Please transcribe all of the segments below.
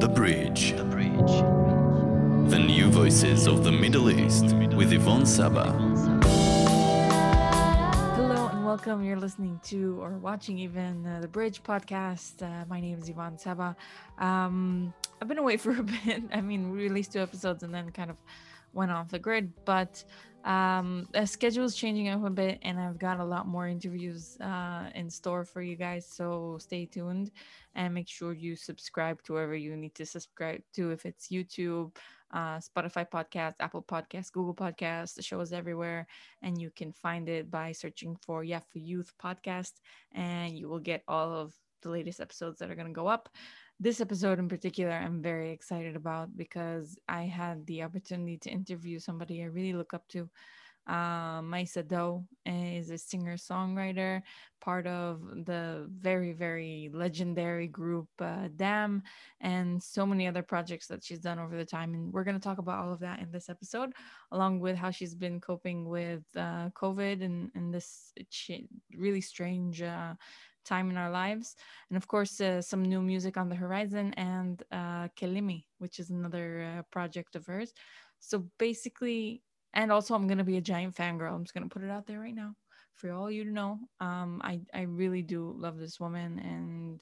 The Bridge. The Bridge. The new voices of the Middle East with Yvonne Saba. Hello and welcome. You're listening to or watching even uh, the Bridge podcast. Uh, my name is Yvonne Saba. Um, I've been away for a bit. I mean, we released two episodes and then kind of went off the grid, but um the schedule is changing up a bit and i've got a lot more interviews uh in store for you guys so stay tuned and make sure you subscribe to wherever you need to subscribe to if it's youtube uh spotify podcast apple podcast google podcast the show is everywhere and you can find it by searching for yeah for youth podcast and you will get all of the latest episodes that are going to go up this episode in particular i'm very excited about because i had the opportunity to interview somebody i really look up to uh, Maysa Daw is a singer songwriter, part of the very, very legendary group uh, Dam, and so many other projects that she's done over the time. And we're going to talk about all of that in this episode, along with how she's been coping with uh, COVID and, and this really strange uh, time in our lives. And of course, uh, some new music on the horizon and uh, Kelimi, which is another uh, project of hers. So basically, and also I'm going to be a giant fangirl. I'm just going to put it out there right now for all you to know. Um, I, I really do love this woman and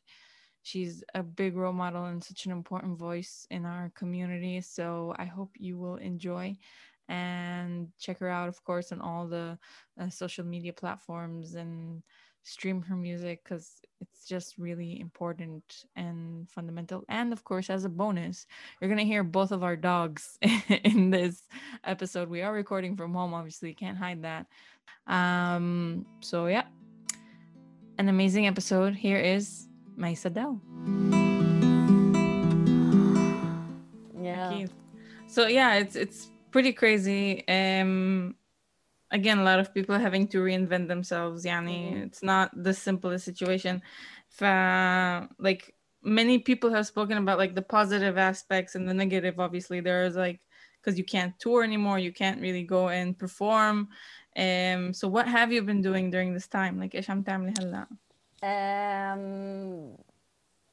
she's a big role model and such an important voice in our community. So I hope you will enjoy and check her out, of course, on all the uh, social media platforms and stream her music because it's just really important and fundamental. And of course, as a bonus, you're gonna hear both of our dogs in this episode. We are recording from home, obviously, can't hide that. Um, so yeah, an amazing episode. Here is Maysa Daw. Yeah. So yeah, it's it's pretty crazy. Um again a lot of people having to reinvent themselves yani mm-hmm. it's not the simplest situation For like many people have spoken about like the positive aspects and the negative obviously there's like because you can't tour anymore you can't really go and perform um so what have you been doing during this time like ايش عم تعملي هلا um,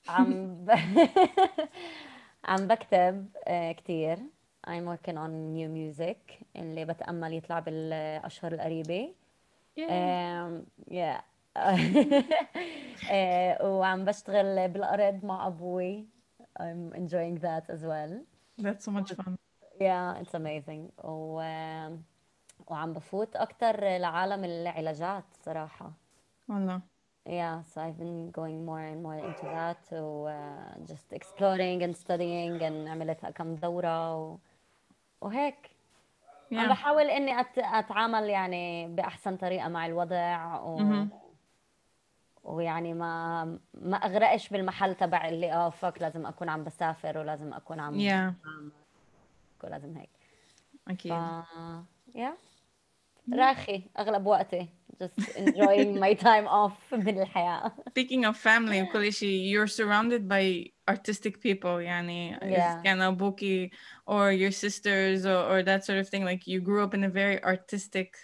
عم عم بكتب كثير I'm working on new music اللي بتأمل يطلع بالأشهر القريبة um, yeah وعم بشتغل بالأرض مع أبوي I'm enjoying that as well That's so much fun Yeah it's amazing و... وعم بفوت أكتر لعالم العلاجات صراحة والله Yeah, so I've been going more and more into that و uh, just exploring and studying and عملت كم دورة و... وهيك yeah. عم بحاول إني أت... أتعامل يعني بأحسن طريقة مع الوضع و... mm-hmm. ويعني ما ما أغرقش بالمحل تبع اللي آه فك لازم أكون عم بسافر ولازم أكون عم yeah. لازم هيك أكيد ف... yeah. راخي أغلب وقتي just enjoying my time off من الحياه speaking of family وكل شيء you're surrounded by artistic people يعني yeah. كان أبوكي or your sisters or, or that sort of thing like you grew up in a very artistic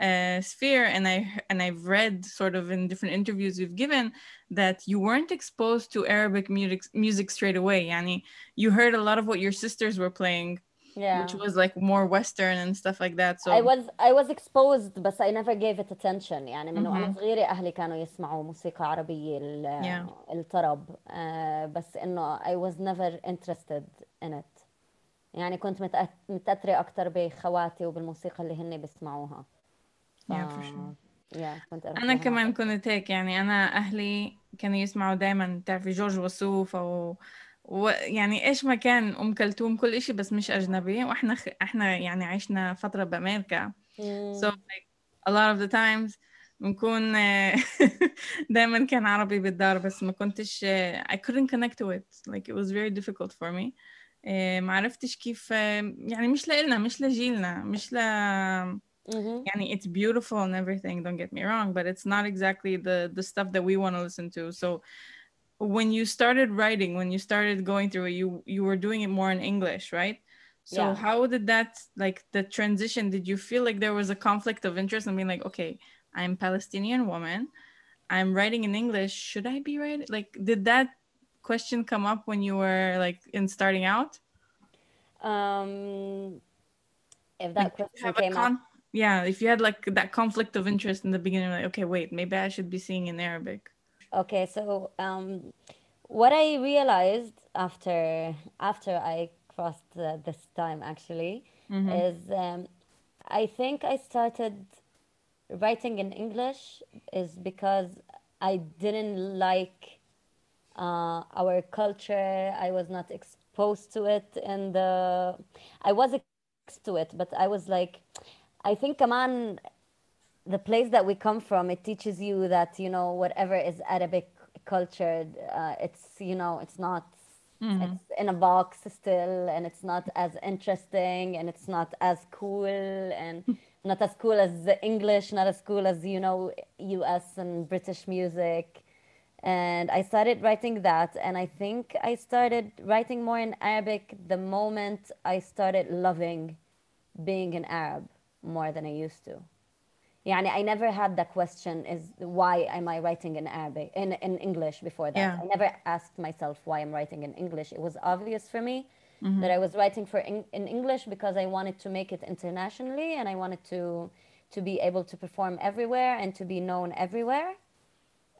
uh, sphere and I and I've read sort of in different interviews you've given that you weren't exposed to Arabic music music straight away يعني you heard a lot of what your sisters were playing Yeah. which was like more western and stuff like that so I was I was exposed بس I never gave it attention يعني من وأنا صغيرة أهلي كانوا يسمعوا موسيقى عربية yeah. الطرب uh, بس إنه I was never interested in it يعني كنت متأثرة أكثر بخواتي وبالموسيقى اللي هن بيسمعوها ف... yeah, for sure. yeah, كنت أنا كمان كنت هيك يعني أنا أهلي كانوا يسمعوا دائما تعرفي جورج وسوف أو ويعني إيش ما كان ام كلثوم كل إشي بس مش اجنبي وإحنا خ... إحنا يعني عشنا فتره بامريكا mm. so like a lot of the times بنكون دائما كان عربي بالدار بس ما كنتش I couldn't connect to it like it was very difficult for me ما عرفتش كيف يعني مش لإلنا مش لجيلنا مش ل Mm-hmm. يعني it's beautiful and everything don't get me wrong but it's not exactly the the stuff that we want to listen to so when you started writing when you started going through it you you were doing it more in english right so Yeah. how did that like the transition did you feel like there was a conflict of interest and being like okay i'm palestinian woman i'm writing in english should i be writing like did that question come up when you were like in starting out? Um, if that like, question came con- up. Yeah, if you had like that conflict of interest in the beginning, like, okay, wait, maybe I should be singing in Arabic. Okay, so um, what I realized after after I crossed uh, this time actually mm-hmm. is um, I think I started writing in English is because I didn't like uh, our culture. I was not exposed to it, and the I was exposed to it, but I was like, I think Kaman, the place that we come from, it teaches you that you know whatever is Arabic culture, uh, it's you know it's not. Mm-hmm. It's in a box still, and it's not as interesting, and it's not as cool, and not as cool as English, not as cool as you know U.S. and British music. And I started writing that, and I think I started writing more in Arabic the moment I started loving being an Arab more than I used to. Yeah, I never had that question is why am I writing in Arabic in, in English before that. Yeah. I never asked myself why I'm writing in English. It was obvious for me mm-hmm. that I was writing for in, in English because I wanted to make it internationally and I wanted to to be able to perform everywhere and to be known everywhere.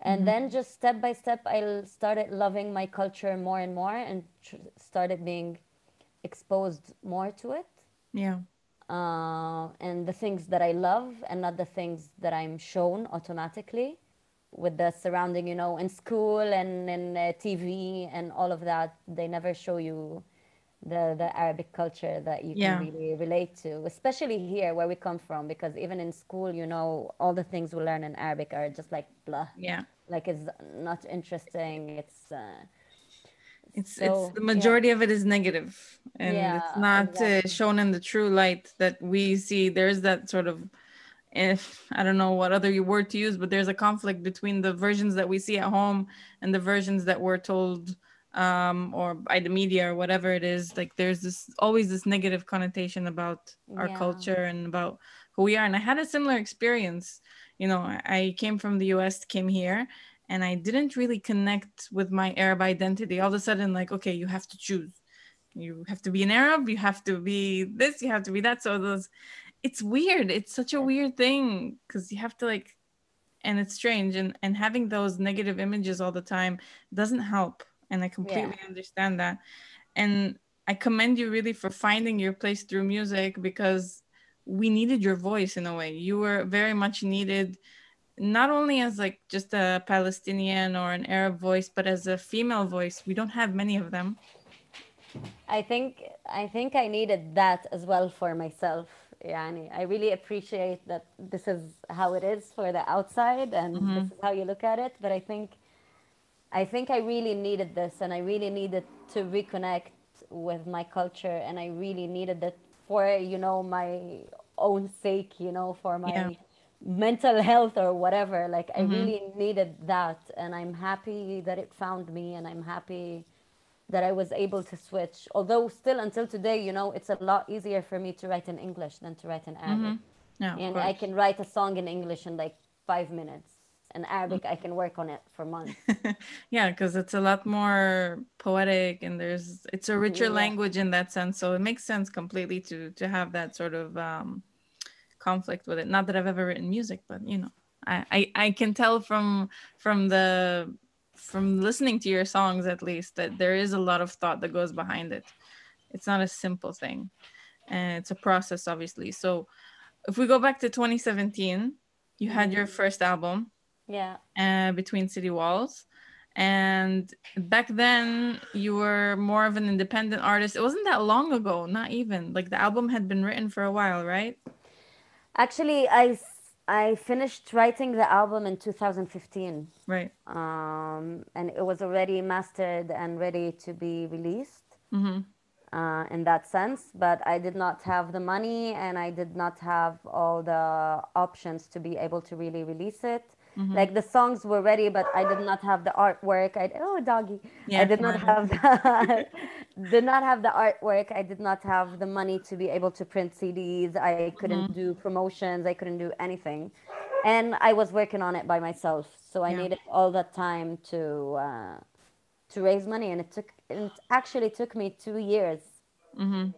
And mm-hmm. then just step by step, I started loving my culture more and more and tr- started being exposed more to it. Yeah. Uh, and the things that I love and not the things that I'm shown automatically with the surrounding, you know, in school and in uh, TV and all of that. They never show you the the Arabic culture that you yeah. can really relate to, especially here where we come from. Because even in school, you know, all the things we learn in Arabic are just like blah. Yeah. Like it's not interesting. It's. Uh, it's so, it's the majority yeah. of it is negative, and yeah, it's not uh, exactly. uh, shown in the true light that we see. There's that sort of if I don't know what other word to use, but there's a conflict between the versions that we see at home and the versions that we're told um, or by the media or whatever it is like there's this always this negative connotation about our yeah. culture and about who we are and i had a similar experience you know i came from the us came here and i didn't really connect with my arab identity. All of a sudden like okay you have to choose. You have to be an arab you have to be this you have to be that. So those it's weird. It's such a weird thing because you have to like and it's strange and and having those negative images all the time doesn't help and i completely yeah. understand that. And i commend you really for finding your place through music because we needed your voice in a way. You were very much needed not only as like just a palestinian or an arab voice but as a female voice we don't have many of them i think i think i needed that as well for myself Yani, I really appreciate that this is how it is for the outside and mm-hmm. this is how you look at it. But I think I think I really needed this and I really needed to reconnect with my culture and I really needed it for, you know, my own sake, you know, for my yeah. Mental health or whatever. Like mm-hmm. I really needed that and I'm happy that it found me and I'm happy that I was able to switch. Although still until today, you know, it's a lot easier for me to write in English than to write in Arabic. Mm-hmm. Yeah, and I can write a song in English in like five minutes and Arabic, I can work on it for months. yeah, because it's a lot more poetic and there's it's a richer yeah. language in that sense. So it makes sense completely to to have that sort of um, conflict with it. Not that I've ever written music, but you know, I, I I can tell from from the from listening to your songs at least that there is a lot of thought that goes behind it. It's not a simple thing, and it's a process, obviously. So if we go back to 2017 you had your mm-hmm. first album yeah uh, between city walls and back then you were more of an independent artist it wasn't that long ago not even like the album had been written for a while right actually i i finished writing the album in 2015 right. Um and it was already mastered and ready to be released mm-hmm. uh, in that sense. But i did not have the money and i did not have all the options to be able to really release it Mm-hmm. Like the songs were ready, but I did not have the artwork. I oh doggy. Yeah, I did not have the did not have the artwork. I did not have the money to be able to print CDs. I couldn't mm-hmm. do promotions. I couldn't do anything, and I was working on it by myself. So I yeah. needed all that time to uh, to raise money and it took it actually took me two years mm-hmm.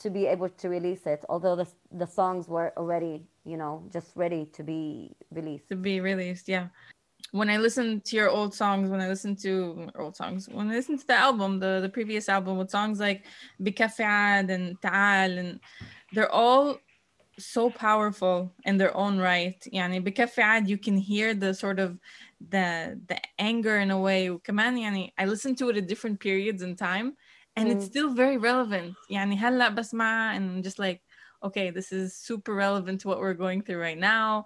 to be able to release it although the, the songs were already you know just ready to be released to be released yeah when i listen to your old songs when i listen to old songs when i listen to the album the the previous album with songs like بكفي and تعال and they're all so powerful in their own right يعني بكفي you can hear the sort of the the anger in a way وكمان يعني I listen to it at different periods in time and mm. it's still very relevant يعني هلا بسمع and I'm just like okay this is super relevant to what we're going through right now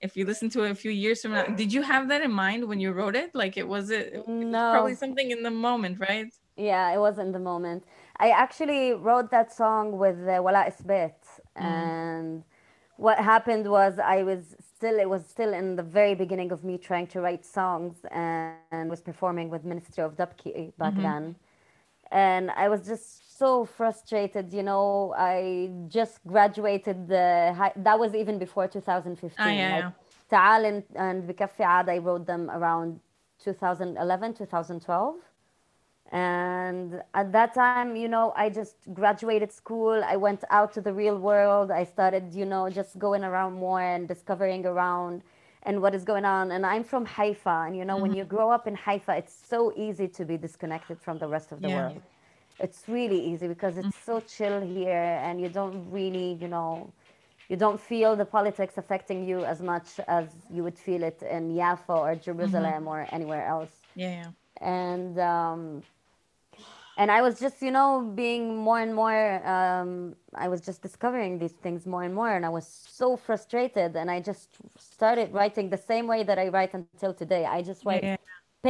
if you listen to it a few years from now did you have that in mind when you wrote it like it was it, it was no. probably something in the moment right yeah it was in the moment I actually wrote that song with uh, Walaa Sbeit mm. and what happened was I was still it was still in the very beginning of me trying to write songs and, and was performing with Ministry of Dabke back mm-hmm. then. And I was just so frustrated, you know. I just graduated the high, that was even before 2015. Oh, yeah, like, Ta'al and, and Bikaffi I wrote them around 2011, 2012 and at that time you know i just graduated school i went out to the real world i started you know just going around more and discovering around and what is going on and i'm from haifa and you know mm-hmm. when you grow up in haifa it's so easy to be disconnected from the rest of the yeah. world it's really easy because it's mm-hmm. so chill here and you don't really you know you don't feel the politics affecting you as much as you would feel it in Yafa or Jerusalem mm-hmm. or anywhere else. Yeah, yeah. And um, and I was just, you know, being more and more, um, I was just discovering these things more and more. And I was so frustrated. And I just started writing the same way that I write until today. I just write yeah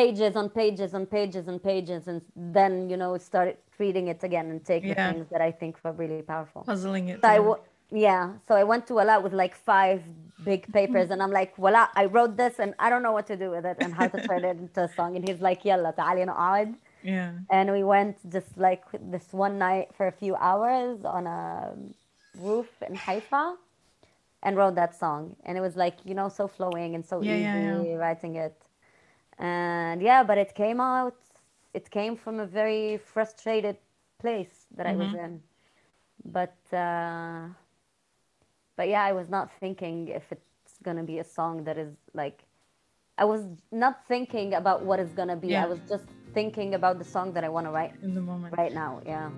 pages on pages on pages and pages and then you know start reading it again and take yeah. the things that i think were really powerful. Puzzling it so I w- yeah so i went to a lot with like five big papers and i'm like voila i wrote this and i don't know what to do with it and how to turn it into a song and he's like yalla ta'ali naqad yeah. And we went just like this one night for a few hours on a roof in haifa and wrote that song. And it was like you know so flowing and so yeah, easy yeah, writing it. And yeah, but it came out, it came from a very frustrated place that mm-hmm. I was mm-hmm. in. But, uh, but yeah, I was not thinking if it's going to be a song that is like, I was not thinking about what it's going to be. I was just thinking about the song that I want to write in the moment right now. Yeah.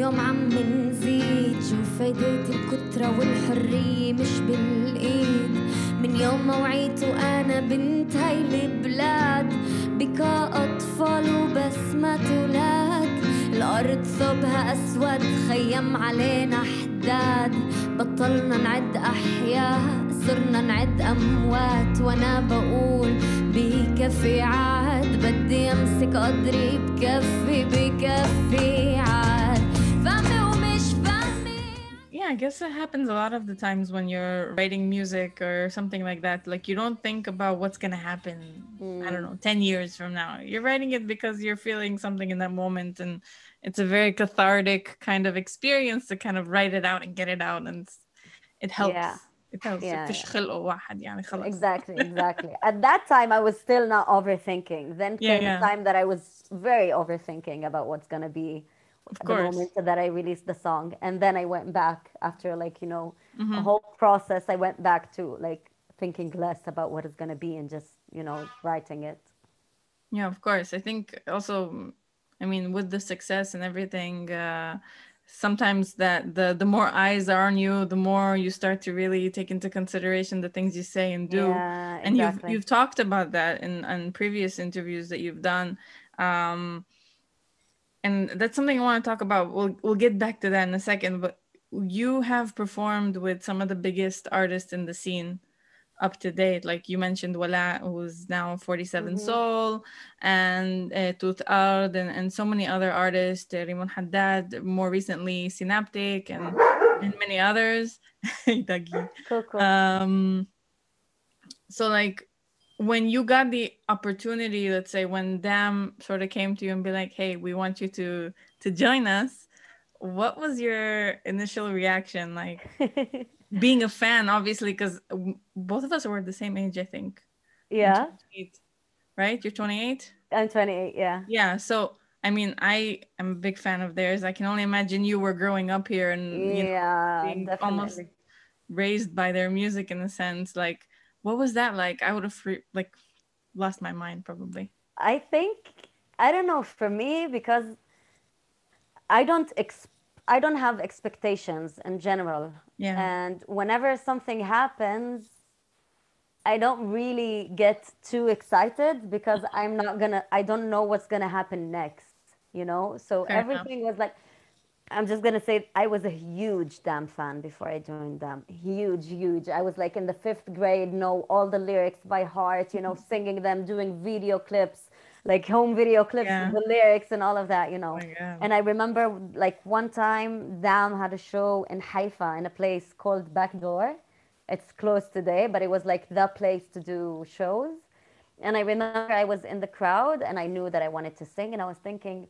يوم عم بنزيد. شو فايدة الكترة والحرية مش بالإيد؟ من يوم ما وعيت وأنا بنت هاي البلاد. بكا أطفال وبسمة ولاد الأرض ثوبها أسود خيم علينا حداد. بطلنا نعد أحياء صرنا نعد أموات. وأنا بقول بكفي عاد. بدي أمسك قدري بكفي بكفي عاد. I guess it happens a lot of the times when you're writing music or something like that. Like you don't think about what's gonna happen. Mm. I don't know, ten years from now. You're writing it because you're feeling something in that moment, and it's a very cathartic kind of experience to kind of write it out and get it out and it helps yeah. it helps yeah, yeah. exactly exactly at that time i was still not overthinking then came yeah, the time that i was very overthinking about what's going to be the course. moment that i released the song and then i went back after like you know mm-hmm. a whole process i went back to like thinking less about what it's going to be and just you know writing it yeah of course i think also I mean, with the success and everything, uh, sometimes that the the more eyes are on you, the more you start to really take into consideration the things you say and do. Yeah, and you've you've talked about that in in previous interviews that you've done. Um, and that's something I want to talk about. We'll we'll get back to that in a second, but you have performed with some of the biggest artists in the scene up to date. Like you mentioned, Wala, who's now 47 mm-hmm. Soul, and uh, Toot Ard, and, and so many other artists, uh, Rimon Haddad, more recently, Synaptik, and, and many others. um, so, like, when you got the opportunity, let's say when them sort of came to you and be like, hey, we want you to to join us. What was your initial reaction like? being a fan, obviously, because both of us were the same age, I think. Yeah. Right? You're 28? I'm 28, yeah. Yeah. So, I mean, I am a big fan of theirs. I can only imagine you were growing up here and you yeah, know, being almost raised by their music in a sense. Like, what was that like? I would have free, like lost my mind probably. I think I don't know for me because I don't ex- I don't have expectations in general. Yeah. And whenever something happens, I don't really get too excited because I'm not gonna I don't know what's gonna happen next, you know? So Fair everything enough. was like I'm just gonna say I was a huge Dam fan before I joined them. Huge, huge. I was like in the fifth grade, know all the lyrics by heart, you know, singing them, doing video clips like home video clips yeah. with the lyrics and all of that, you know. Oh and I remember like one time Dam had a show in Haifa in a place called Backdoor. It's closed today, but it was like the place to do shows. And I remember I was in the crowd and I knew that I wanted to sing and I was thinking,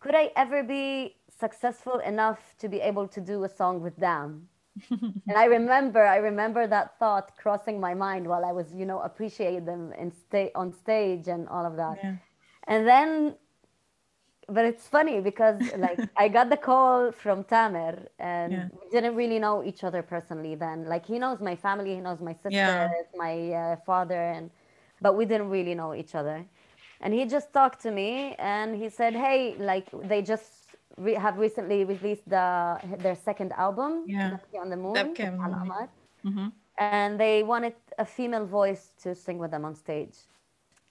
could I ever be successful enough to be able to do a song with them. and I remember, I remember that thought crossing my mind while I was, you know, appreciating them and stay on stage and all of that. Yeah. And then, but it's funny because like I got the call from Tamer, and yeah. we didn't really know each other personally then. Like he knows my family, he knows my sister, yeah. my uh, father, and but we didn't really know each other. And he just talked to me, and he said, "Hey, like they just." Re- have recently released the their second album, yeah. on the Moon, mm-hmm. and they wanted a female voice to sing with them on stage.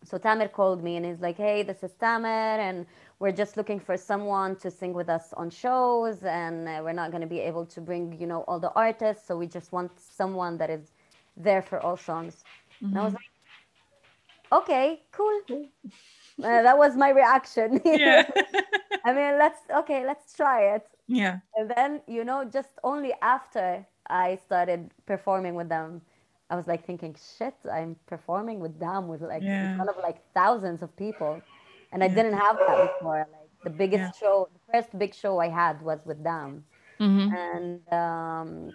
So Tamer called me and he's like, "Hey, this is Tamer, and we're just looking for someone to sing with us on shows, and uh, we're not going to be able to bring, you know, all the artists, so we just want someone that is there for all songs." Mm-hmm. And I was mm-hmm. like, "Okay, cool." uh, that was my reaction. Yeah. I mean, let's okay, let's try it. Yeah. And then, you know, just only after I started performing with them, I was like thinking, shit, I'm performing with them with like yeah. in front of like thousands of people. And I didn't have that before. Like the biggest yeah. show, the first big show I had was with them. Mm-hmm. And um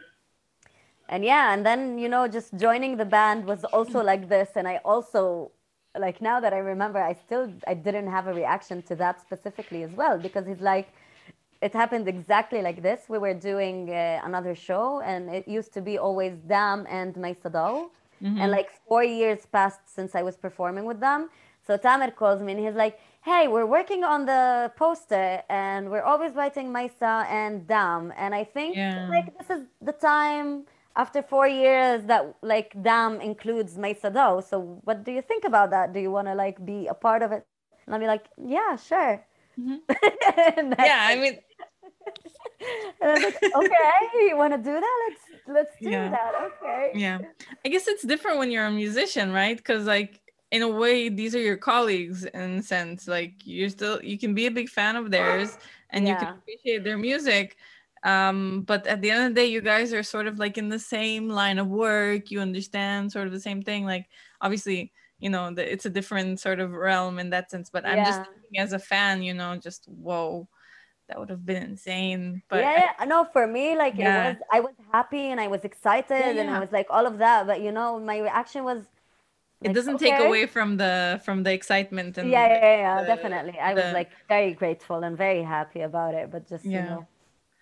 and yeah, and then you know, just joining the band was also like this. And I also like now that I remember, I still I didn't have a reaction to that specifically as well because it's like it happened exactly like this. We were doing uh, another show, and it used to be always Damn and Maysa Daw. Mm-hmm. And like four years passed since I was performing with them. So Tamer calls me and he's like, Hey, we're working on the poster and we're always writing Maysa and Dam, And I think yeah. like this is the time after four years that like dam includes Maysa Daw. So what do you think about that? Do you want to like be a part of it? And I'll be like, Yeah, sure. Mm-hmm. yeah, I mean, and I was like, okay, you want to do that? Let's let's do yeah. that. Okay. Yeah, I guess it's different when you're a musician, right? Because like in a way, these are your colleagues in a sense. Like you're still you can be a big fan of theirs and yeah. you can appreciate their music. Um, but at the end of the day, you guys are sort of like in the same line of work. You understand sort of the same thing. Like obviously you know the, it's a different sort of realm in that sense but i'm just thinking as a fan you know just whoa that would have been insane but yeah, I, no for me like yeah. it was i was happy and i was excited yeah, yeah. and i was like all of that but you know my reaction was like, it doesn't okay. take away from the from the excitement and yeah yeah yeah, the, definitely i the, was like very grateful and very happy about it but just you know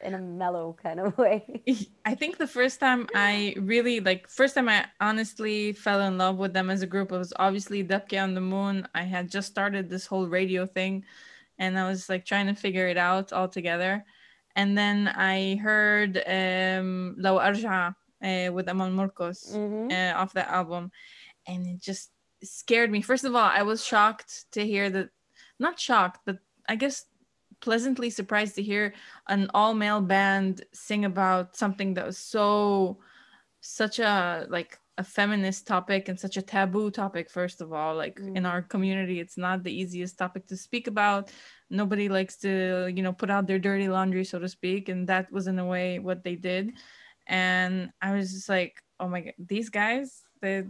in a mellow kind of way. I think the first time I really like first time I honestly fell in love with them as a group was obviously Dabke on the Moon. I had just started this whole radio thing and I was like trying to figure it out all together. And then I heard um Law Arja uh, with Amal Murkus mm-hmm. uh, off that album and it just scared me. First of all, I was shocked to hear that not shocked, but I guess pleasantly surprised to hear an all male band sing about something that was so such a like a feminist topic and such a taboo topic first of all. Like mm. in our community it's not the easiest topic to speak about. Nobody likes to you know put out their dirty laundry so to speak and that was in a way what they did. And i was just like oh my god these guys they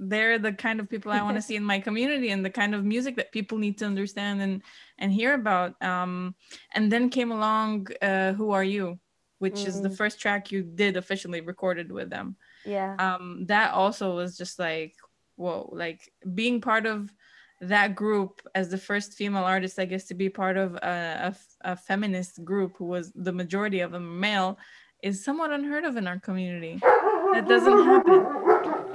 they're the kind of people I want to see in my community and the kind of music that people need to understand and and hear about. Um, and then came along uh, "Who Are You," which mm-hmm. is the mm. first track you did officially recorded with them. Yeah. Um, that also was just like whoa, like being part of that group as the first female artist, I guess, to be part of a, a, a feminist group who was the majority of them male is somewhat unheard of in our community. That doesn't happen.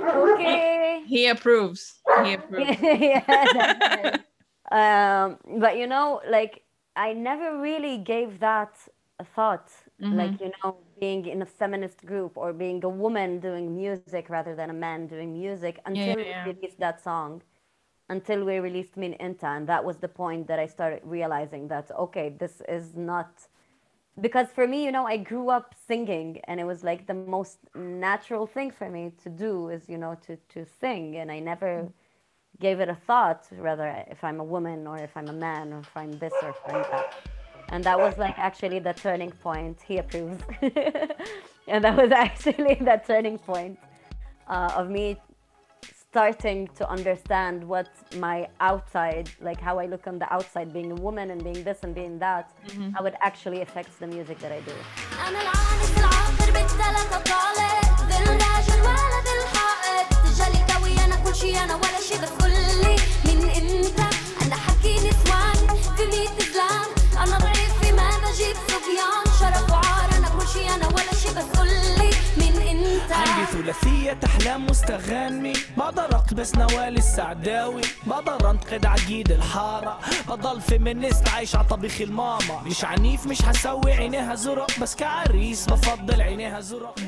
Okay. He, approves. He approves. yeah, um, but you know, like I never really gave that a thought. Mm-hmm. Like you know, being in a feminist group or being a woman doing music rather than a man doing music until yeah. we released that song until we released Min Inta. And that was the point that I started realizing that, okay, this is not. Because for me, you know, I grew up singing and it was like the most natural thing for me to do is, you know, to, to sing. And I never gave it a thought, whether if I'm a woman or if I'm a man or if I'm this or if I'm that. And that was like actually the turning point. He approves. and that was actually that turning point uh, of me starting to understand what my outside, like how I look on the outside, being a woman and being this and being that, mm-hmm. how it actually affects the music that I do. ثلاثية أحلام مستغني بقدر أقبس نوال السعداوي بقدر أنقد عقيد الحارة بضل فيمينيست عايش على طبيخ الماما مش عنيف مش هسوي عينيها زرق بس كعريس بفضل عينيها زرق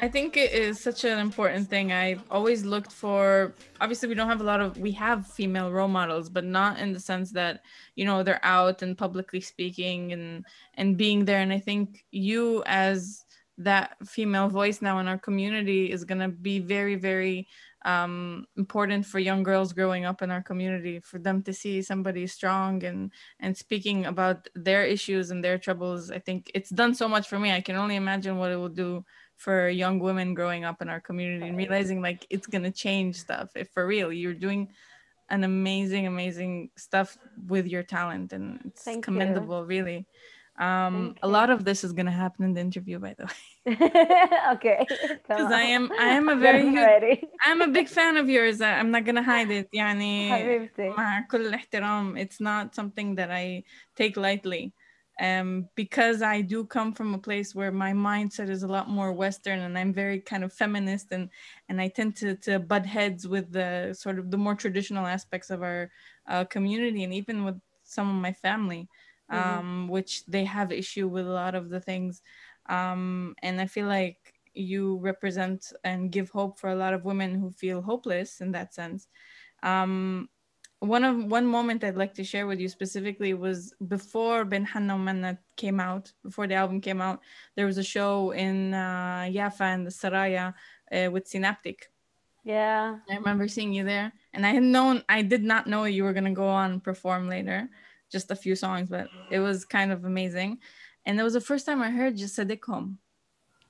I think it is such an important thing. I've always looked for obviously we don't have a lot of we have female role models, but not in the sense that, you know, they're out and publicly speaking and and being there. And I think you as that female voice now in our community is going to be very very um, important for young girls growing up in our community for them to see somebody strong and and speaking about their issues and their troubles. I think it's done so much for me. I can only imagine what it will do for young women growing up in our community and realizing like it's going to change stuff if for real. You're doing an amazing amazing stuff with your talent and it's Thank commendable you. really um, a lot of this is gonna happen in the interview, by the way. okay. Because I am, I am a very, huge, I'm a big fan of yours. I'm not gonna hide it. يعني مع كل الاحترام, it's not something that I take lightly. Um, because I do come from a place where my mindset is a lot more Western, and I'm very kind of feminist, and and I tend to to butt heads with the sort of the more traditional aspects of our uh, community, and even with some of my family mm-hmm. um, which they have issue with a lot of the things. Um, and I feel like you represent and give hope for a lot of women who feel hopeless in that sense. Um, one of one moment I'd like to share with you specifically was before Ben Hanna Manna came out, before the album came out, there was a show in uh, Yafa and the Saraya uh, with Synaptik. Yeah. I remember seeing you there. And I had known, I did not know you were going to go on perform later just a few songs, but it was kind of amazing. And it was the first time I heard just Jasadikum.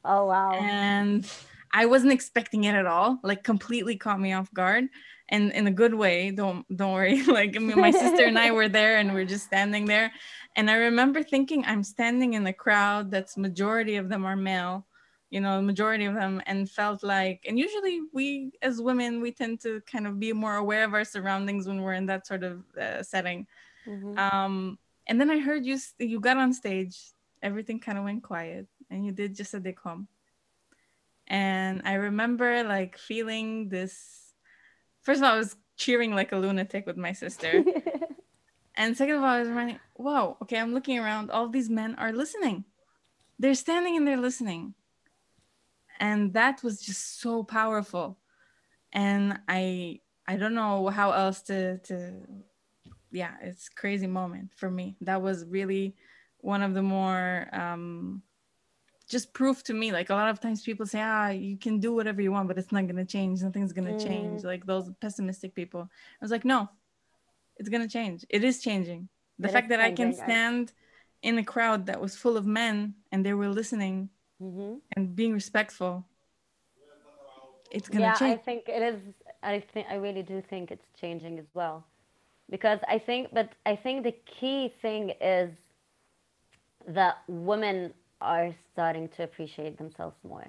Oh wow. And I wasn't expecting it at all. Like completely caught me off guard. And in a good way. Don't don't worry. Like I mean, my sister and I were there and we are just standing there. And I remember thinking I'm standing in a crowd that's majority of them are male you know majority of them and felt like and usually we as women we tend to kind of be more aware of our surroundings when we're in that sort of uh, setting Mm-hmm. Um, and then I heard you you got on stage. Everything kind of went quiet, and you did just a decom. And I remember like feeling this. First of all, I was cheering like a lunatic with my sister. and second of all, I was running. Whoa, okay, I'm looking around. All these men are listening. They're standing and they're listening. And that was just so powerful. And I I don't know how else to to yeah, it's crazy moment for me. That was really one of the more um, just proof to me. Like a lot of times people say, ah, you can do whatever you want, but it's not gonna change. Nothing's gonna mm. change. Like those pessimistic people. I was like, no, it's gonna change. It is changing. The it fact that changing, I can stand in a crowd that was full of men and they were listening mm-hmm. and being respectful. It's gonna change yeah, change. I think it is I think I really do think it's changing as well, because I think, but I think the key thing is that women are starting to appreciate themselves more,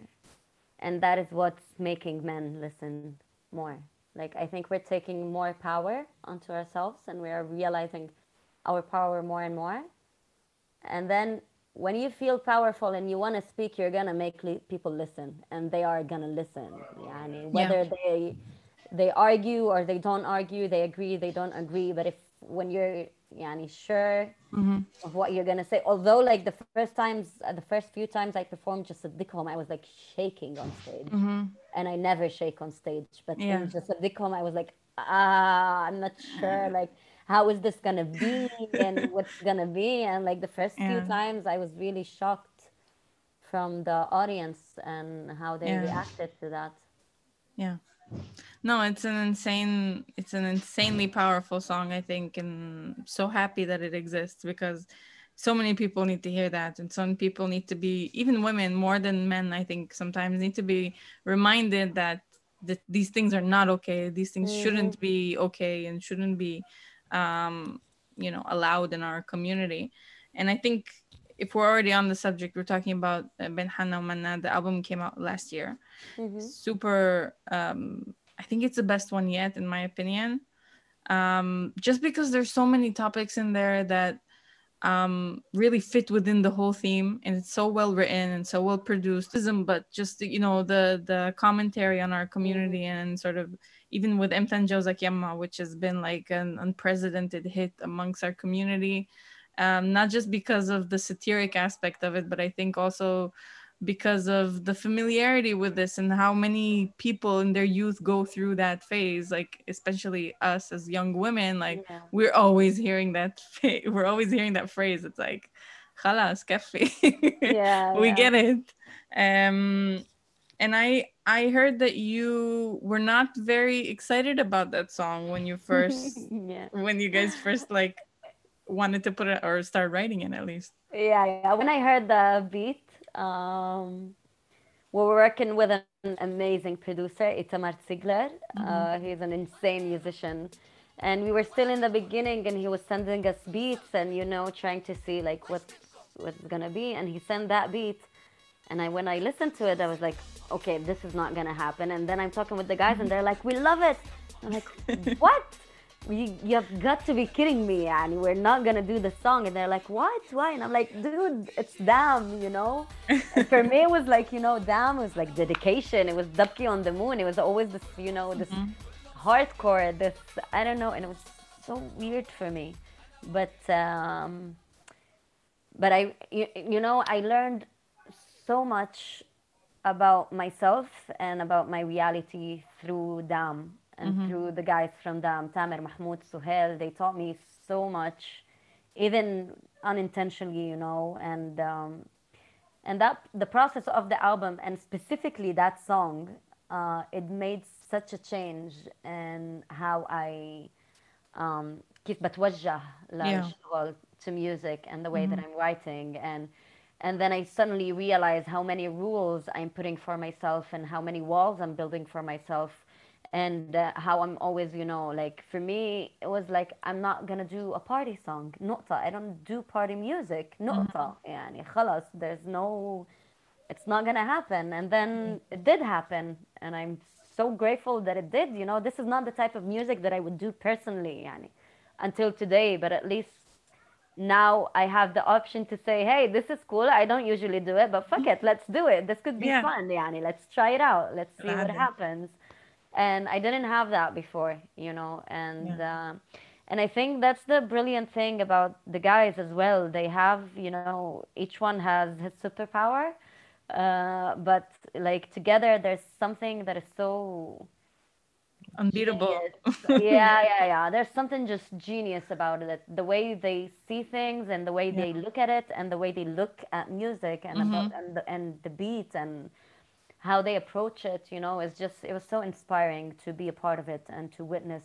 and that is what's making men listen more. Like I think we're taking more power onto ourselves, and we are realizing our power more and more. And then when you feel powerful and you want to speak, you're gonna make li- people listen, and they are gonna listen. Yani, whether yeah. they they argue or they don't argue, they agree, they don't agree. But if when you're yani, sure mm-hmm. of what you're gonna say, although like the first times, uh, the first few times I performed just at Dikholm, I was like shaking on stage, mm-hmm. and I never shake on stage. But yeah. in just at Dikholm, I was like, ah, I'm not sure, like how is this gonna be and what's gonna be and like the first yeah. few times i was really shocked from the audience and how they yeah. reacted to that yeah no it's an insane it's an insanely powerful song i think and so happy that it exists because so many people need to hear that and some people need to be even women more than men i think sometimes need to be reminded that that these things are not okay these things mm-hmm. shouldn't be okay and shouldn't be um, you know allowed in our community and i think if we're already on the subject we're talking about uh, ben hanna manna the album came out last year mm-hmm. super um, i think it's the best one yet in my opinion. Um, just because there's so many topics in there that um, really fit within the whole theme and it's so well written and so well produced. But just you know the the commentary on our community mm-hmm. and sort of even with Emtan Jozak Yamma, which has been like an unprecedented hit amongst our community, um, not just because of the satiric aspect of it, but I think also because of the familiarity with this and how many people in their youth go through that phase like especially us as young women like yeah. we're always hearing that fa- we're always hearing that phrase it's like khalas kafi yeah we yeah. get it um and I I heard that you were not very excited about that song when you first yeah. when you guys first like wanted to put it or start writing it at least. Yeah, yeah. When I heard the beat, um, we're working with an amazing producer, Itamar Ziegler. Mm-hmm. Uh, he's an insane musician. And we were still in the beginning and he was sending us beats and, you know, trying to see like what's, what's gonna be. And he sent that beat. And I, when I listened to it, I was like, okay, this is not gonna happen. And then I'm talking with the guys, and they're like, we love it. I'm like, what? You, you have got to be kidding me, and we're not gonna do the song. And they're like, what? Why? And I'm like, dude, it's Dam, you know. for me, it was like, you know, Dam was like dedication. It was Dabke on the moon. It was always this, you know, this mm-hmm. hardcore, this I don't know, and it was so weird for me. But um, but I, you, you know, I learned so much about myself and about my reality through Dam and mm-hmm. through the guys from Dam, Tamer, Mahmoud, Suhail. They taught me so much, even unintentionally, you know, and um, and that the process of the album and specifically that song, uh, it made such a change in how I um, كيف بتوجه للشغل to music and the way mm-hmm. that I'm writing and and then i suddenly realize how many rules i'm putting for myself and how many walls i'm building for myself and uh, how i'm always you know like for me it was like i'm not gonna do a party song نقطة i don't do party music نقطة يعني خلاص there's no it's not gonna happen and then it did happen and i'm so grateful that it did you know this is not the type of music that i would do personally يعني until today but at least now I have the option to say, hey, this is cool. I don't usually do it, but fuck it, let's do it. This could be yeah. fun. Yani. Let's try it out. Let's see what happens. And I didn't have that before, you know, and yeah. uh, and I think that's the brilliant thing about the guys as well. They have, you know, each one has his superpower, uh, but like together, there's something that is so unbeatable. yeah, yeah, yeah. There's something just genius about it. The way they see things and the way yeah. they look at it and the way they look at music and mm-hmm. about and the, and the beat and how they approach it, you know, is just it was so inspiring to be a part of it and to witness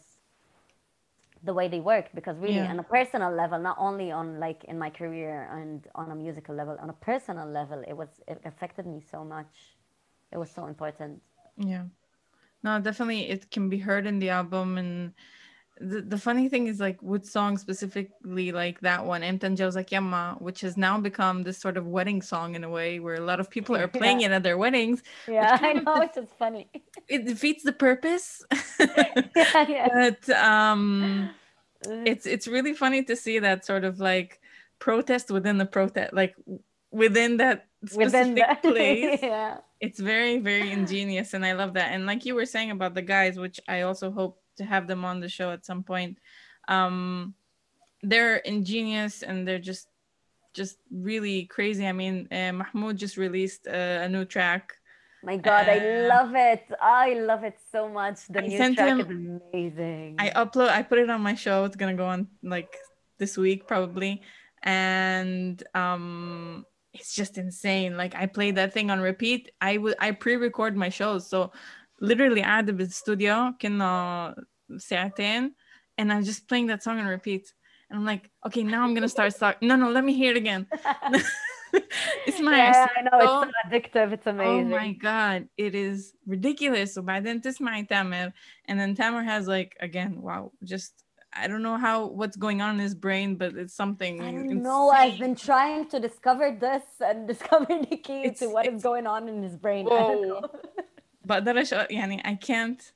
the way they work because really yeah. on a personal level not only on like in my career and on a musical level on a personal level it was it affected me so much. It was so important. Yeah. No definitely it can be heard in the album and the, the funny thing is like with songs specifically like that one Emtan Jawzak Yamma which has now become this sort of wedding song in a way where a lot of people are playing yeah. it at their weddings yeah I know which is funny. it defeats the purpose. Yeah, yeah. but um it's it's really funny to see that sort of like protest within the protest like within that specific within place. yeah. It's very very ingenious and i love that. And like you were saying about the guys which i also hope to have them on the show at some point. Um they're ingenious and they're just just really crazy. I mean uh, mahmoud just released uh, a new track. My god uh, i love it. I love it so much. The I new track him, is amazing. I upload i put it on my show. It's gonna go on like this week probably. And um it's just insane. Like I played that thing on repeat. I would I pre-record my shows. So literally قاعدة بالستوديو كنا ساعتين and I'm just playing that song on repeat. And I'm like, okay, now I'm gonna start start. No, no, let me hear it again. it's my yeah, I know it's so addictive. It's amazing. Oh my god, it is ridiculous. So by then my Tamer, and then Tamer has like again, wow, just I don't know how what's going on in his brain, but it's something. I don't know. I've been trying to discover this and discover the key it's, to what is going on in his brain. Whoa. بقدرش يعني uh, I can't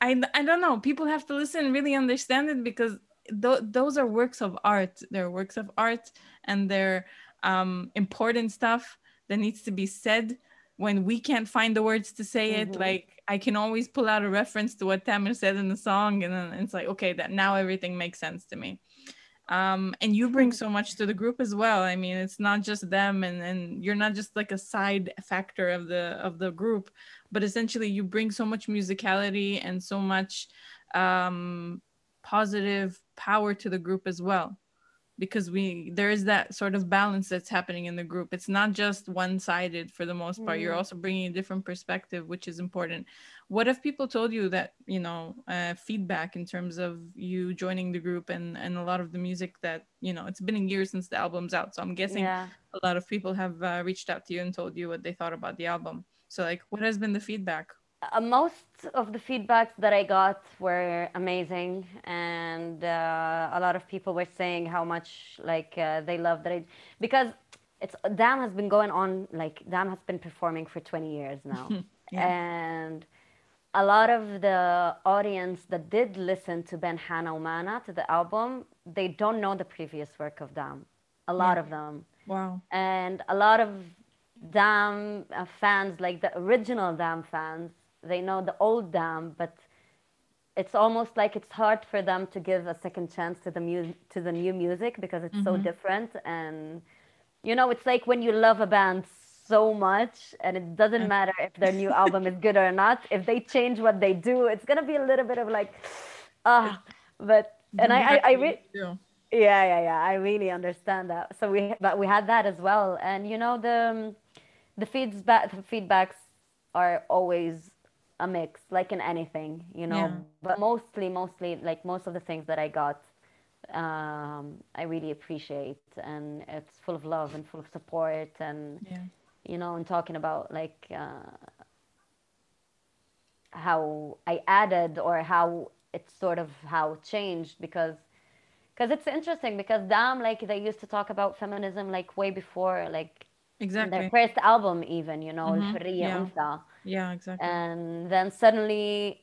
I, I don't know. People have to listen really understand it because th- those are works of art. They're works of art and they're um, important stuff that needs to be said when we can't find the words to say it. Mm-hmm. like I can always pull out a reference to what Tamer said in the song and then it's like okay that now everything makes sense to me. Um, and you bring so much to the group as well. I mean, it's not just them, and and you're not just like a side factor of the of the group, but essentially you bring so much musicality and so much um, positive power to the group as well because we there is that sort of balance that's happening in the group. It's not just one-sided for the most part. Mm. you're also bringing a different perspective which is important. What if people told you that you know uh, feedback in terms of you joining the group and and a lot of the music that you know it's been a year since the album's out so i'm guessing yeah. a lot of people have uh, reached out to you and told you what they thought about the album. So like what has been the feedback uh, most of the feedbacks that I got were amazing, and uh, a lot of people were saying how much like uh, they love that I because it's Dam has been going on like Dam has been performing for 20 years now, yeah. and a lot of the audience that did listen to Ben Hana Umana to the album, they don't know the previous work of Dam. A lot yeah. of them. Wow. And a lot of Dam uh, fans, like the original Dam fans, they know the old Dam, but it's almost like it's hard for them to give a second chance to the mu- to the new music because it's mm-hmm. so different. And you know it's like when you love a band so much and it doesn't matter if their new album is good or not. If they change what they do it's gonna be a little bit of like ah uh, but and i i, I re- yeah yeah yeah. I really understand that. So we but we had that as well. And you know the the feedback the feedbacks are always a mix like in anything you know yeah. but mostly mostly like most of the things that i got um, i really appreciate and it's full of love and full of support and yeah. you know and talking about like uh, how i added or how it's sort of how changed because because it's interesting because Dam like they used to talk about feminism like way before like exactly their first album even you know mm-hmm. yeah. Yeah, exactly. And then suddenly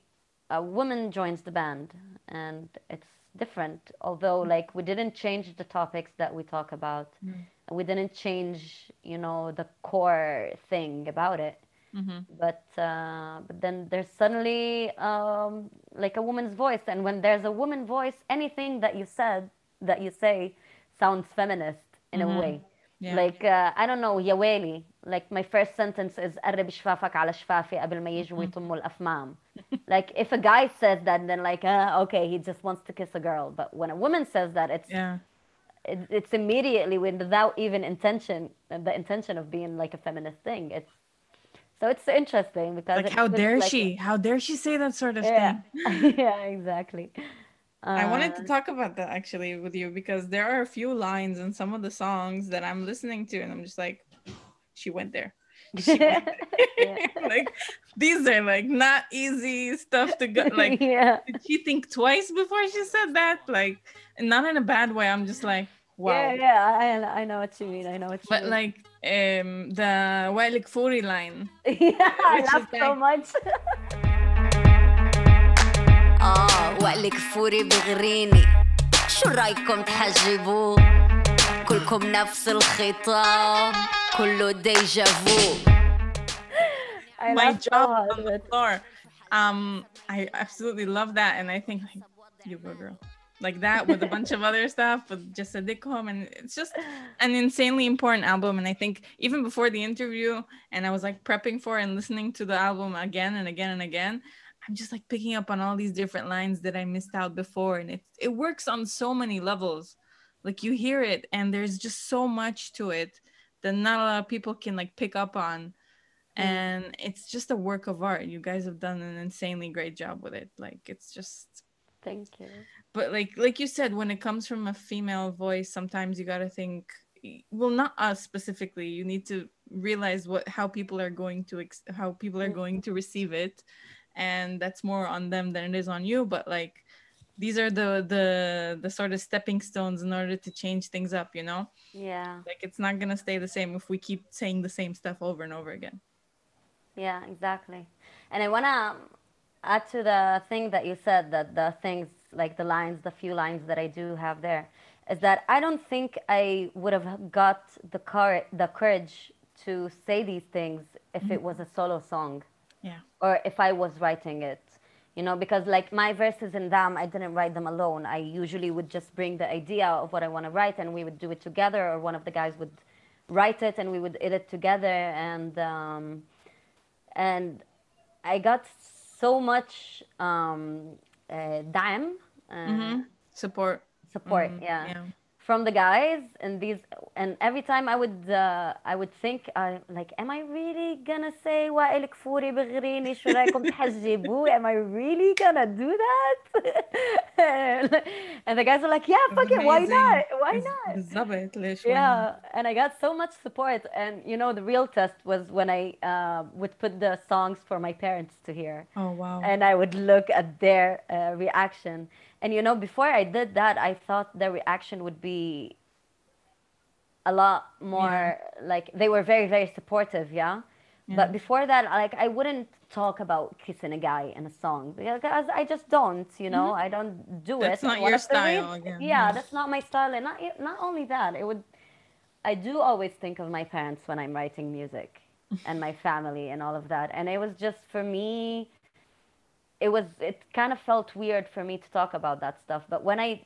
a woman joins the band and it's different. Although hmm. like we didn't change the topics that we talk about. Mm. We didn't change, you know, the core thing about it. Mm-hmm. But uh, but then there's suddenly um, like a woman's voice, and when there's a woman voice, anything that you said that you say sounds feminist in mm-hmm. a way. Yeah. Like uh, I don't know, Yaweli like my first sentence is قرب شفافك على شفافي قبل ما يجوا يطموا الأفمام like if a guy says that then like uh, okay he just wants to kiss a girl but when a woman says that it's yeah it, it's immediately without even intention the intention of being like a feminist thing it's so it's interesting because like how dare like, she how dare she say that sort of yeah. thing yeah exactly I wanted to uh, talk about that actually with you because there are a few lines in some of the songs that I'm listening to, and I'm just like, she went there. like these are like not easy stuff to go like yeah. did she think twice before she said that like not in a bad way i'm just like wow yeah yeah i, I know what you mean i know what you but mean. like um the Wael Kfouri line yeah i love so like, much اه وائل كفوري بغريني شو رايكم تحجبوه كلكم نفس الخطاب Piccolo Deja Vu. I my job. on the floor. Um, I absolutely love that, and I think like, you go girl, like that with a bunch of other stuff, with just a dick home, and it's just an insanely important album. And I think even before the interview, and I was like prepping for and listening to the album again and again and again. I'm just like picking up on all these different lines that I missed out before, and it it works on so many levels. Like you hear it, and there's just so much to it that not a lot of people can like pick up on. Mm. and it's just a work of art. You guys have done an insanely great job with it. Like it's just thank you. But like like you said when it comes from a female voice sometimes you got to think well not us specifically. You need to realize what how people are going to ex- how people are going to receive it. And that's more on them than it is on you. But like these are the the the sort of stepping stones in order to change things up you know? Yeah. Like it's not gonna stay the same if we keep saying the same stuff over and over again. Yeah exactly. And i want to add to the thing that you said that the things like the lines the few lines that i do have there is that i don't think i would have got the courage the courage to say these things if mm-hmm. it was a solo song. Yeah. Or if i was writing it you know because like my verses in them i didn't write them alone i usually would just bring the idea of what i want to write and we would do it together or one of the guys would write it and we would edit together and um, and i got so much um, uh, dime uh, mm-hmm. support support Mhm, yeah. yeah from the guys and these and every time i would uh, i would think uh, like am i really gonna say وائل كفوري بغريني شو رايكم تحجبوه am i really gonna do that and the guys are like yeah fuck it why not why not بالظبط ليش why not? yeah and i got so much support and you know the real test was when i uh, would put the songs for my parents to hear oh wow and I would look at their uh, reaction. And you know, before I did that, I thought their reaction would be a lot more like they were very, very supportive, yeah? Yeah. But before that, like I wouldn't talk about kissing a guy in a song because I just don't, you know, mm-hmm. I don't do That's it. not one your style again, Yeah, yeah. that's not my style. And not not only that, it would. I do always think of my parents when I'm writing music and my family and all of that. And it was just for me, it was it kind of felt weird for me to talk about that stuff. But when I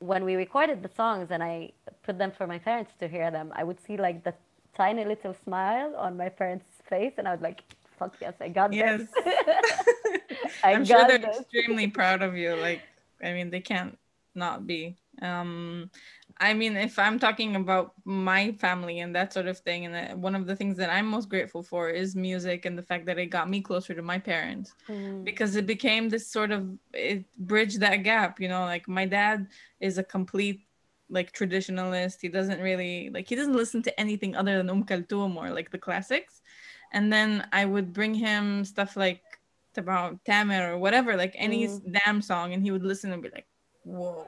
when we recorded the songs and I put them for my parents to hear them, I would see like the tiny little smile on my parents' face, and I was like, "Fuck yes, I got yes this." I i'm sure they're this. extremely proud of you like i mean they can't not be um i mean if i'm talking about my family and that sort of thing and one of the things that i'm most grateful for is music and the fact that it got me closer to my parents. Mm. because it became this sort of it bridged that gap you know like my dad is a complete like traditionalist. He doesn't really like he doesn't listen to anything other than um Kulthum or like the classics. And then i would bring him stuff like about Tamer or whatever like any s- Dam song and he would listen and be like whoa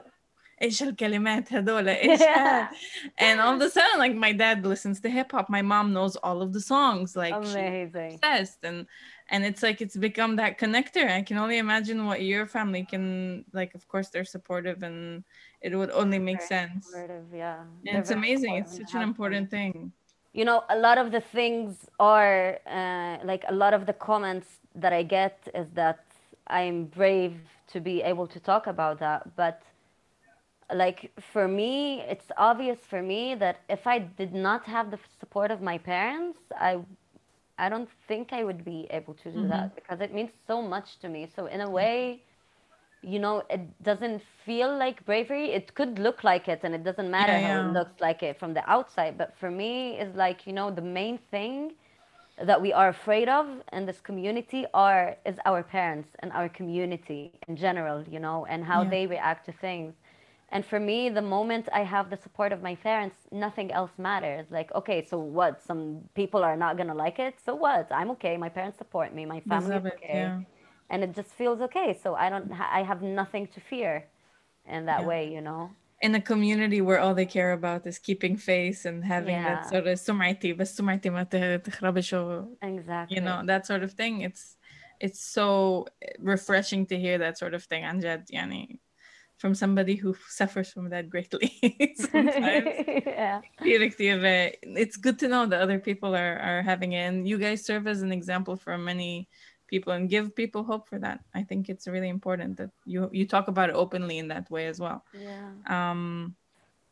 ايش الكلمات هذول ايش هاد؟ and all of a sudden like my dad listens to hip hop my mom knows all of the songs like she's Amazing. obsessed and and it's like it's become that connector i can only imagine what your family can like of course they're supportive and it would only make Very sense supportive, yeah. and They're it's very amazing it's supportive and such an have important fun. thing you know a lot of the things are uh, like a lot of the comments that i get is that i'm brave to be able to talk about that but like for me it's obvious for me that if i did not have the support of my parents i i don't think i would be able to do mm-hmm. that because it means so much to me. So in a way you know it doesn't feel like bravery. It could look like it and it doesn't matter how yeah. it looks like it from the outside. But for me is like you know the main thing that we are afraid of in this community are is our parents and our community in general you know and how Yeah. they react to things And for me, the moment I have the support of my parents, nothing else matters. Like, okay, so what? Some people are not gonna like it. So what? I'm okay. My parents support me. My family is okay, yeah. and it just feels okay. So I don't. Ha- I have nothing to fear, in that yeah. way, you know. In a community where all they care about is keeping face and having yeah. that sort of سمعتي بس سمعتي ما تخربش exactly you know that sort of thing it's it's so refreshing to hear that sort of thing عن جد يعني from somebody who suffers from that greatly yeah. it's good to know that other people are, are having it and you guys serve as an example for many people and give people hope for that. I think it's really important that you you talk about it openly in that way as well. Yeah. Um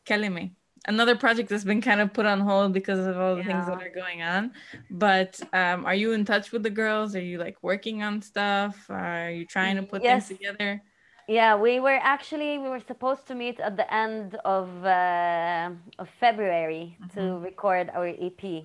kalimi another project that's been kind of put on hold because of all the yeah. things that are going on but um, are you in touch with the girls? Are you like working on stuff? Are you trying to put yes. things together yeah, we were actually we were supposed to meet at the end of uh, of February mm-hmm. to record our EP,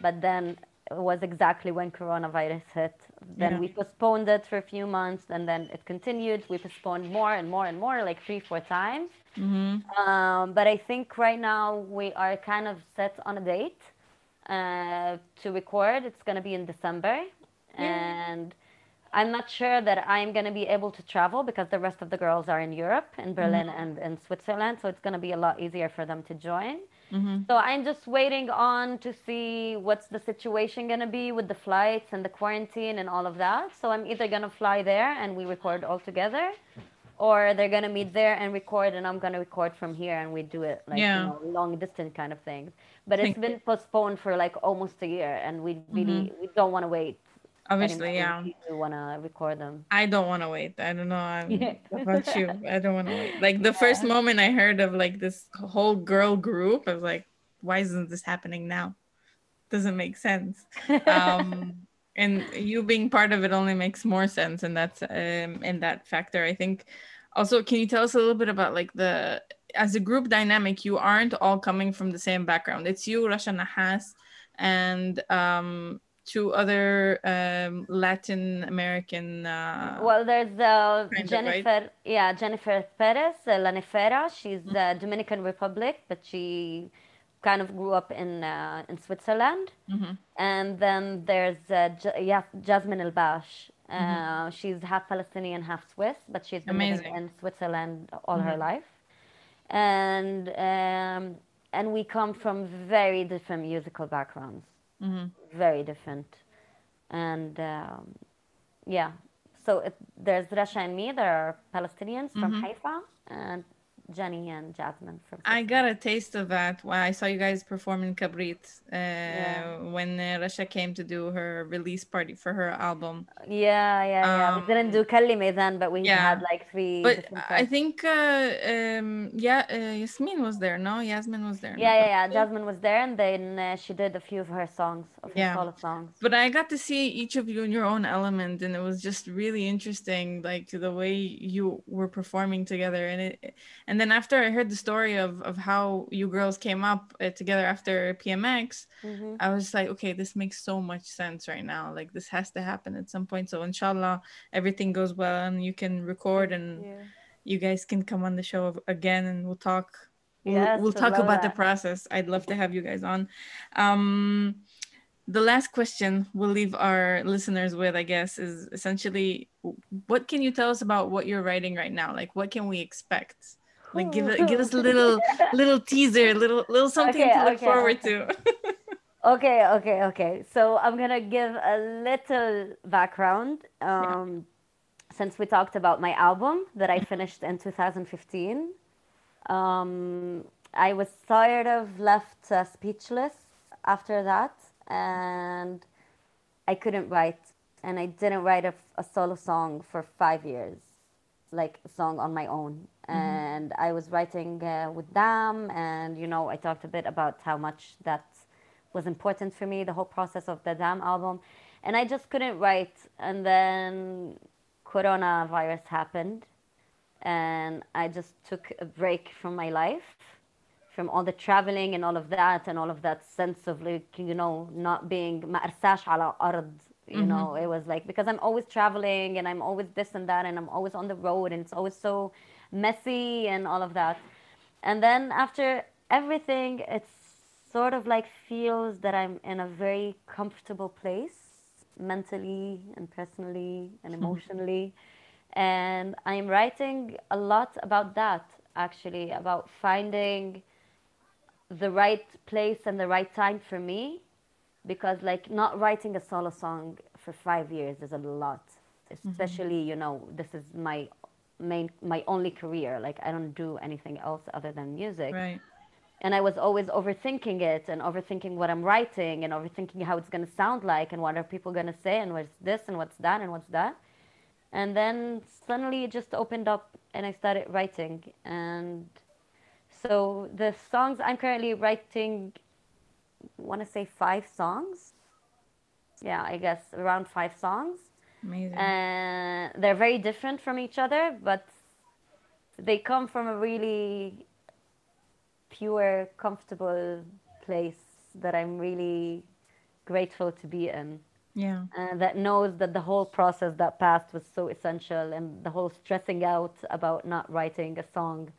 but then it was exactly when coronavirus hit. Then yeah. we postponed it for a few months, and then it continued. We postponed more and more and more, like three, four times. Mm-hmm. Um, but I think right now we are kind of set on a date uh, to record. It's gonna be in December, yeah. and I'm not sure that I'm going to be able to travel because the rest of the girls are in Europe, in Berlin mm-hmm. and in Switzerland. So it's going to be a lot easier for them to join. Mm-hmm. So I'm just waiting on to see what's the situation going to be with the flights and the quarantine and all of that. So I'm either going to fly there and we record all together, or they're going to meet there and record, and I'm going to record from here and we do it like yeah. you know, long distance kind of things. But it's been postponed for like almost a year, and we really mm-hmm. we don't want to wait Obviously, yeah. You want to record them. I don't want to wait. I don't know I'm, about you. I don't want to wait. Like the yeah. first moment I heard of like this whole girl group, I was like, why isn't this happening now? Doesn't make sense. Um, and you being part of it only makes more sense, and that's um, in that factor. I think. Also, can you tell us a little bit about like the as a group dynamic? You aren't all coming from the same background. It's you, Rasha Nahas, and um two other um, Latin American. Uh, well, there's uh, Jennifer, right? yeah, Jennifer Perez, uh, La Nefera. She's mm-hmm. the Dominican Republic, but she kind of grew up in uh, in Switzerland. Mm-hmm. And then there's uh, J- yeah, Jasmine Elbash. Uh, mm-hmm. She's half Palestinian, half Swiss, but she's been Amazing. living in Switzerland all her mm-hmm. life. And um, and we come from very different musical backgrounds mm-hmm. Very different. And um, yeah, so it, there's Rasha and me. There are Palestinians mm-hmm. from Haifa, and Jenny and Jasmine from. I got a taste of that when I saw you guys perform in Kabareet uh, yeah. when uh, Rasha came to do her release party for her album. Yeah, yeah, yeah. Um, we didn't do Kalime then, but we yeah. had like three. But I think, uh, um, yeah, uh, Yasmin was there. No, Yasmin was there. Yeah, yeah, yeah. Jasmine was there, and then uh, she did a few of her songs, of her yeah. solo songs. But I got to see each of you in your own element, and it was just really interesting, like the way you were performing together, and it, and then after I heard the story of of how you girls came up uh, together after PMX, mm-hmm. I was like, okay, this makes so much sense right now. Like this has to happen at some point. So inshallah, everything goes well and you can record and yeah. you guys can come on the show again and we'll talk. We'll, yes, we'll talk about that. the process. I'd love to have you guys on. Um, the last question we'll leave our listeners with, I guess, is essentially what can you tell us about what you're writing right now? Like, what can we expect? Like give give us a little little teaser little little something okay, to look okay, forward okay. to okay okay okay so i'm gonna give a little background um, yeah. since we talked about my album that i finished in 2015 um, i was sort of left uh, speechless after that and i couldn't write and i didn't write a, a solo song for five years like a song on my own Mm-hmm. and mm-hmm. I was writing uh, with them, and you know, I talked a bit about how much that was important for me, the whole process of the Dam album, and I just couldn't write. And then coronavirus happened, and I just took a break from my life, from all the traveling and all of that, and all of that sense of like you know not being ma'arsash ala ard. You know, mm-hmm. it was like because I'm always traveling and I'm always this and that and I'm always on the road and it's always so messy and all of that. And then after everything, it's sort of like feels that I'm in a very comfortable place mentally and personally and mm-hmm. emotionally. and I'm writing a lot about that actually, about finding the right place and the right time for me. Because, like, not writing a solo song for five years is a lot, mm-hmm. especially, mm-hmm. you know, this is my main, my only career. Like, I don't do anything else other than music. Right and I was always overthinking it and overthinking what I'm writing and overthinking how it's going to sound like and what are people going to say and what's this and what's that and what's that. And then suddenly it just opened up and I started writing. And so the songs I'm currently writing, I want to say five songs. Yeah, I guess around five songs. Amazing. And they're very different from each other, but they come from a really pure, comfortable place that I'm really grateful to be in. Yeah. And that knows that the whole process that passed was so essential and the whole stressing out about not writing a song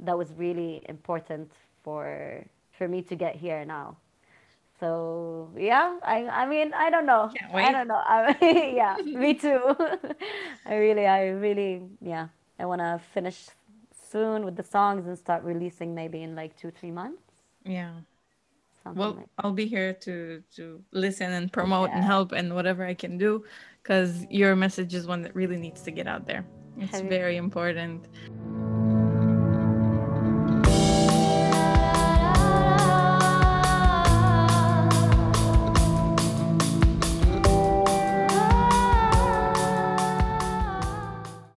that was really important for for me to get here now. So yeah, I I mean I don't know. I don't know. I, yeah, me too. I really I really yeah. I want to finish soon with the songs and start releasing maybe in like two three months yeah Something well like i'll be here to to listen and promote yeah. and help and whatever i can do because your message is one that really needs to get out there it's very important